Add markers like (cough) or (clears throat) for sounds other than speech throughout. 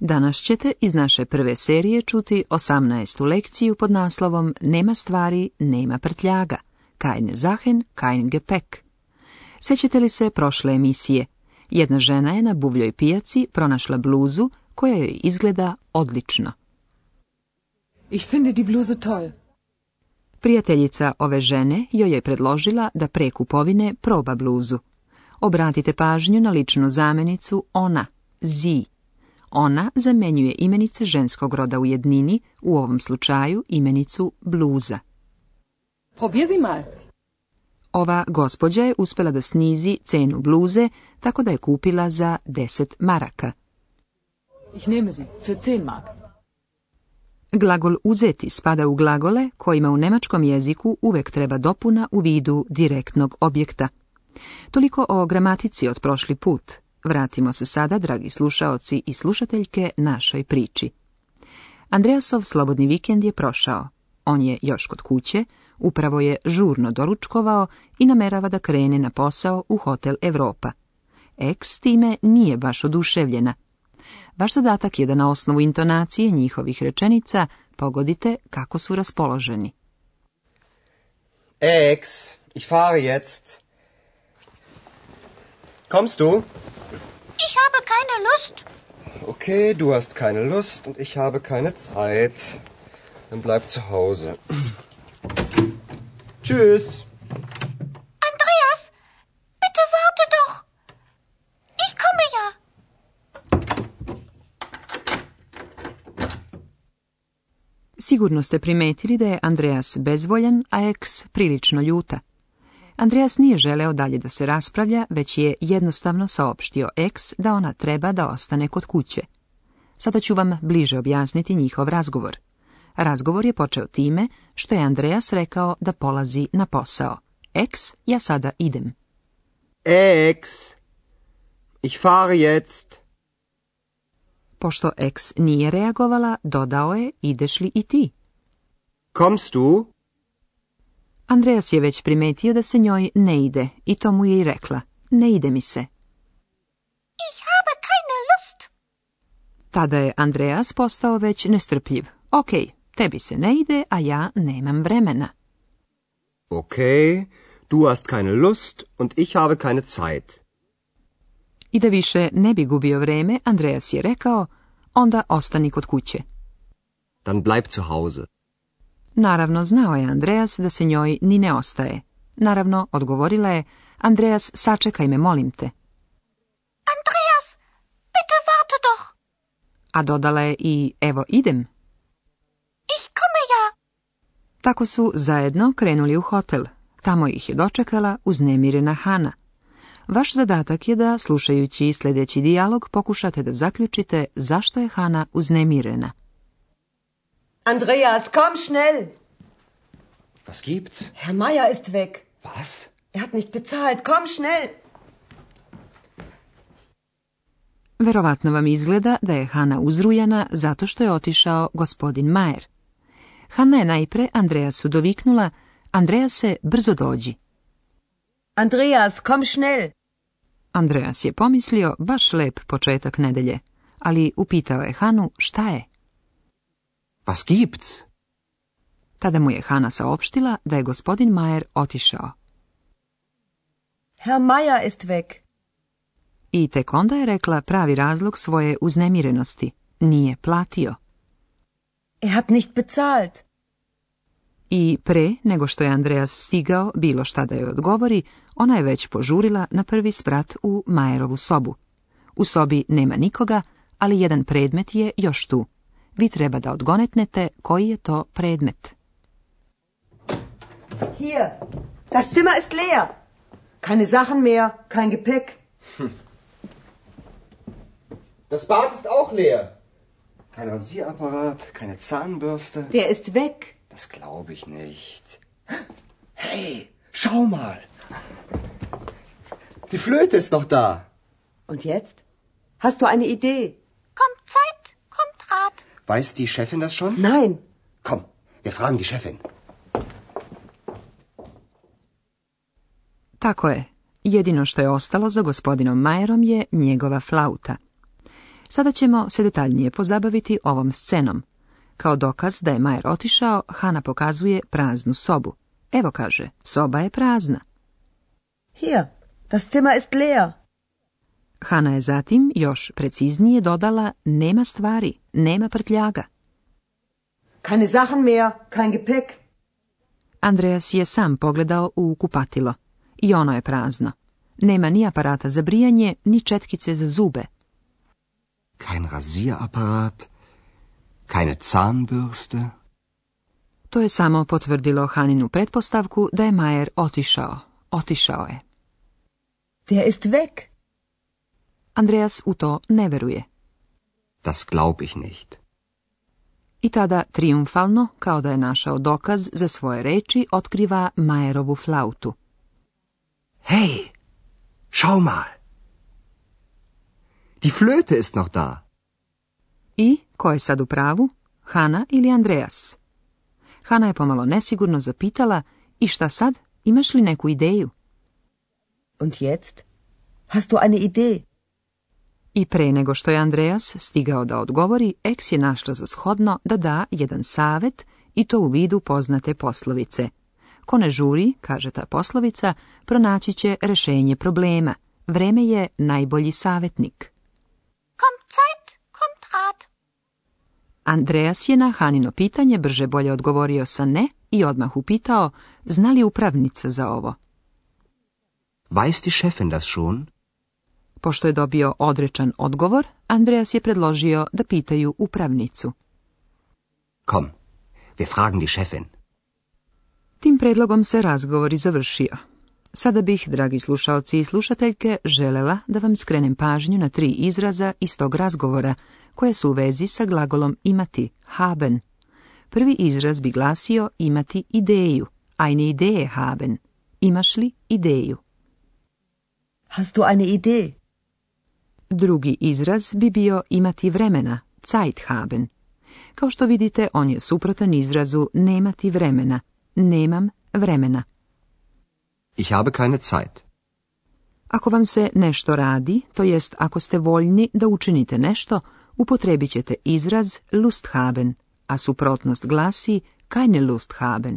Danas ćete iz naše prve serije čuti 18. lekciju pod naslovom Nema stvari, nema prtljaga. Kein zahen kein Gepäck. Sjećate li se prošle emisije? Jedna žena je na buvljoj pijaci pronašla bluzu koja joj izgleda odlično. Ich finde die bluze toll. Prijateljica ove žene joj je predložila da pre kupovine proba bluzu. Obratite pažnju na ličnu zamenicu ona, zi. Ona zamenjuje imenice ženskog roda u jednini, u ovom slučaju imenicu bluza. Ova gospođa je uspjela da snizi cenu bluze tako da je kupila za 10 maraka. Ich nehme sie für mark. Glagol uzeti spada u glagole kojima u nemačkom jeziku uvek treba dopuna u vidu direktnog objekta. Toliko o gramatici od prošli put. Vratimo se sada, dragi slušaoci i slušateljke, našoj priči. Andreasov slobodni vikend je prošao. On je još kod kuće, upravo je žurno doručkovao i namerava da krene na posao u Hotel Europa. Eks time nije baš oduševljena. Vaš zadatak je da na osnovu intonacije njihovih rečenica pogodite kako su raspoloženi. Eks, ich fahre jetzt. Kommst du? Ich habe keine Lust. Okay, du hast keine Lust und ich habe keine Zeit. Dann bleib zu Hause. (clears throat) Tschüss. Andreas, bitte warte doch. Ich komme ja. Sigurno ste primetili da je Andreas bezvoljan, a Eks prilično ljuta. Andreas nije želeo dalje da se raspravlja, već je jednostavno saopštio X da ona treba da ostane kod kuće. Sada ću vam bliže objasniti njihov razgovor. Razgovor je počeo time što je Andreas rekao da polazi na posao. X, ja sada idem. X, e, ich fahre jetzt. Pošto X nije reagovala, dodao je ideš li i ti? Kommst du? Andreas je već primetio da se njoj ne ide i to mu je i rekla. Ne ide mi se. Ich habe keine Lust. Tada je Andreas postao već nestrpljiv. Ok, tebi se ne ide, a ja nemam vremena. Ok, du hast keine Lust und ich habe keine Zeit. I da više ne bi gubio vreme, Andreas je rekao, onda ostani kod kuće. Dann bleib zu Hause. Naravno, znao je Andreas da se njoj ni ne ostaje. Naravno, odgovorila je, Andreas, sačekaj me, molim te. Andreas, bitte warte doch. A dodala je i, evo, idem. Ich komme ja. Tako su zajedno krenuli u hotel. Tamo ih je dočekala uznemirena Hana. Vaš zadatak je da, slušajući sljedeći dijalog, pokušate da zaključite zašto je Hana uznemirena. Andreas, komm schnell! Was gibt's? Herr Meier ist weg. Was? Er hat nicht bezahlt. Komm schnell! Verovatno vam izgleda da je Hana uzrujana zato što je otišao gospodin Majer. Hana je najpre Andreasu doviknula, se brzo dođi. Andreas, kom schnell! Andreas je pomislio baš lep početak nedelje, ali upitao je Hanu šta je. Was gibt's? Tada mu je Hana saopštila da je gospodin Majer otišao. Herr Mayer ist weg. I tek onda je rekla pravi razlog svoje uznemirenosti. Nije platio. Er hat nicht bezahlt. I pre nego što je Andreas stigao bilo šta da joj odgovori, ona je već požurila na prvi sprat u Majerovu sobu. U sobi nema nikoga, ali jedan predmet je još tu. Vi treba da odgonetnete koji je to predmet. Hier, das Zimmer ist leer. Keine Sachen mehr, kein Gepäck. (laughs) Das Bad ist auch leer. Kein Rasierapparat, keine Zahnbürste. Der ist weg. Das glaube ich nicht. Hey, schau mal. Die Flöte ist noch da. Und jetzt? Hast du eine Idee? Weiß die Chefin das schon? Nein. Komm, wir fragen die Chefin. Tako je. Jedino što je ostalo za gospodinom Majerom je njegova flauta. Sada ćemo se detaljnije pozabaviti ovom scenom. Kao dokaz da je Majer otišao, Hana pokazuje praznu sobu. Evo kaže, soba je prazna. Hier, das Zimmer ist leer. Hana je zatim još preciznije dodala nema stvari, nema prtljaga. Keine Sachen mehr, kein Gepäck. Andreas je sam pogledao u kupatilo. I ono je prazno. Nema ni aparata za brijanje, ni četkice za zube. Kein rasierapparat, keine Zahnbürste. To je samo potvrdilo Haninu pretpostavku da je Majer otišao. Otišao je. Der ist weg. Andreas u to ne veruje. Das glaub ich nicht. I tada triumfalno, kao da je našao dokaz za svoje reči, otkriva Majerovu flautu. Hej, schau mal. Die Flöte ist noch da. I, ko je sad u pravu, Hana ili Andreas? Hana je pomalo nesigurno zapitala, i šta sad, imaš li neku ideju? Und jetzt? Hast du eine Idee? I pre nego što je Andreas stigao da odgovori, Eks je našla za shodno da da jedan savet i to u vidu poznate poslovice. Ko ne žuri, kaže ta poslovica, pronaći će rešenje problema. Vreme je najbolji savjetnik. Kom Zeit, kommt Rat. Andreas je na Hanino pitanje brže bolje odgovorio sa ne i odmah upitao, zna li upravnica za ovo? Weiß die Chefin das schon? Pošto je dobio odrečan odgovor, Andreas je predložio da pitaju upravnicu. Kom, wir fragen die Chefin. Tim predlogom se razgovor i završio. Sada bih, dragi slušaoci i slušateljke, želela da vam skrenem pažnju na tri izraza iz tog razgovora, koje su u vezi sa glagolom imati, haben. Prvi izraz bi glasio imati ideju, eine ideje haben. Imaš li ideju? Hast du eine Idee? Drugi izraz bi bio imati vremena, Zeit haben. Kao što vidite, on je suprotan izrazu nemati vremena, nemam vremena. Ich habe keine Zeit. Ako vam se nešto radi, to jest ako ste voljni da učinite nešto, upotrebit ćete izraz lust haben, a suprotnost glasi keine lust haben.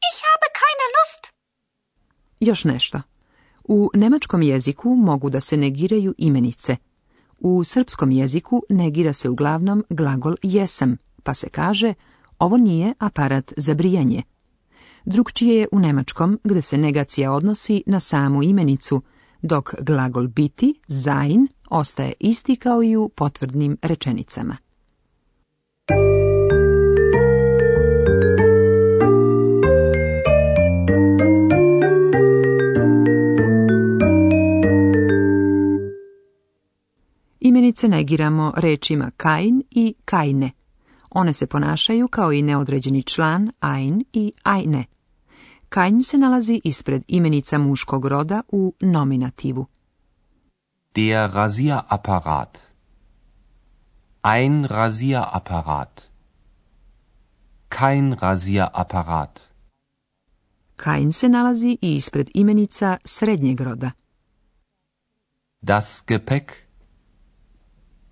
Ich habe keine lust. Još nešto. U nemačkom jeziku mogu da se negiraju imenice. U srpskom jeziku negira se uglavnom glagol jesam, pa se kaže ovo nije aparat za brijanje. Drugčije je u nemačkom, gde se negacija odnosi na samu imenicu, dok glagol biti, sein, ostaje isti kao i u potvrdnim rečenicama. se negiramo rečima kain i kajne. One se ponašaju kao i neodređeni član ein i ajne. Kajn se nalazi ispred imenica muškog roda u nominativu. Der Rasierapparat. Ein Rasierapparat. Kein Rasierapparat. kain se nalazi i ispred imenica srednjeg roda. Das Gepäck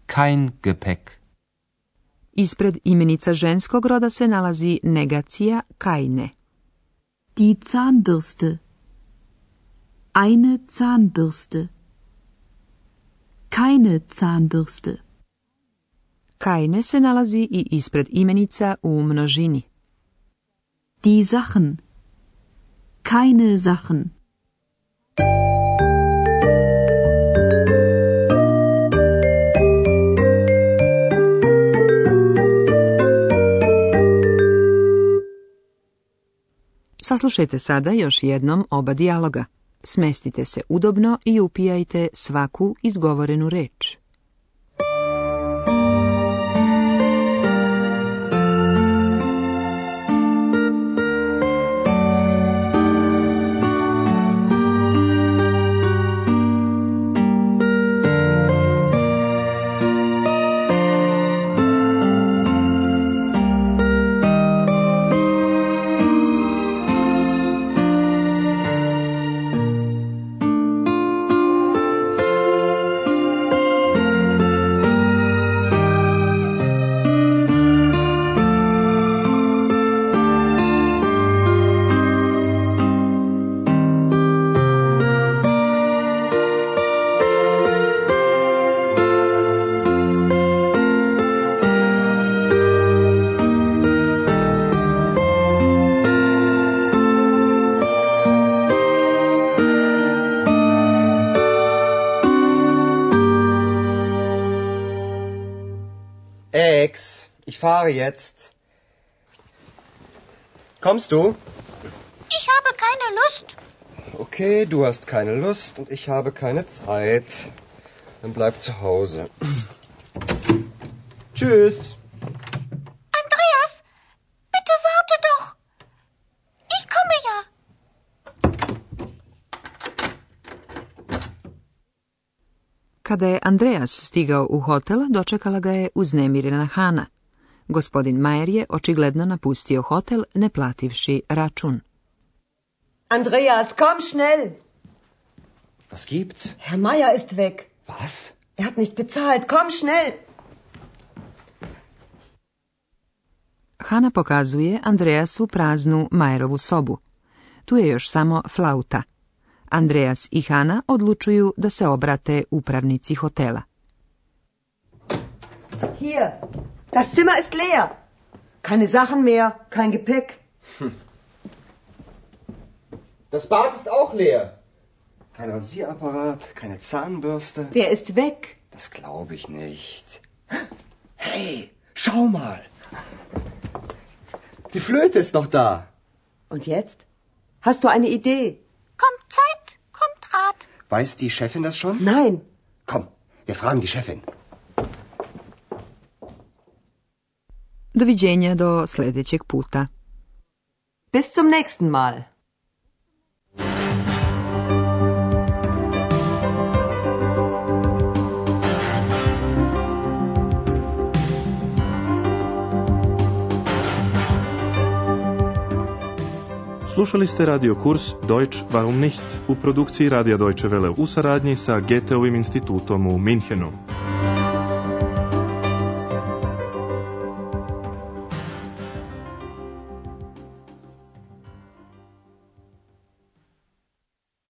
kein Gepäck. Ispred imenica ženskog roda se nalazi negacija keine. Die Zahnbürste. Eine Zahnbürste. Keine Zahnbürste. Keine se nalazi i ispred imenica u množini. Die Sachen. Keine Sachen. Saslušajte sada još jednom oba dijaloga. Smestite se udobno i upijajte svaku izgovorenu reč. fahre jetzt. Kommst du? Ich habe keine Lust. Okay, du hast keine Lust und ich habe keine Zeit. Dann bleib zu Hause. (clears throat) Tschüss. Andreas, bitte warte doch. Ich komme ja. Kada je Andreas stigao u hotel, dočekala ga je uznemirena Hana. Gospodin Majer je očigledno napustio hotel ne plativši račun. Andreas, komm schnell! Was gibt's? Herr Mayer ist weg. Was? Er hat nicht bezahlt. Komm schnell! Hana pokazuje Andreasu praznu Majerovu sobu. Tu je još samo flauta. Andreas i Hana odlučuju da se obrate upravnici hotela. Hier, Das Zimmer ist leer. Keine Sachen mehr, kein Gepäck. Hm. Das Bad ist auch leer. Kein Rasierapparat, keine Zahnbürste. Der ist weg. Das glaube ich nicht. Hey, schau mal. Die Flöte ist noch da. Und jetzt? Hast du eine Idee? Kommt Zeit, kommt Rat. Weiß die Chefin das schon? Nein. Komm, wir fragen die Chefin. Doviđenja do sljedećeg puta. Bis zum nächsten Mal. Slušali ste radio kurs Deutsch warum nicht u produkciji Radija Deutsche Welle u saradnji sa Goetheovim institutom u Minhenu.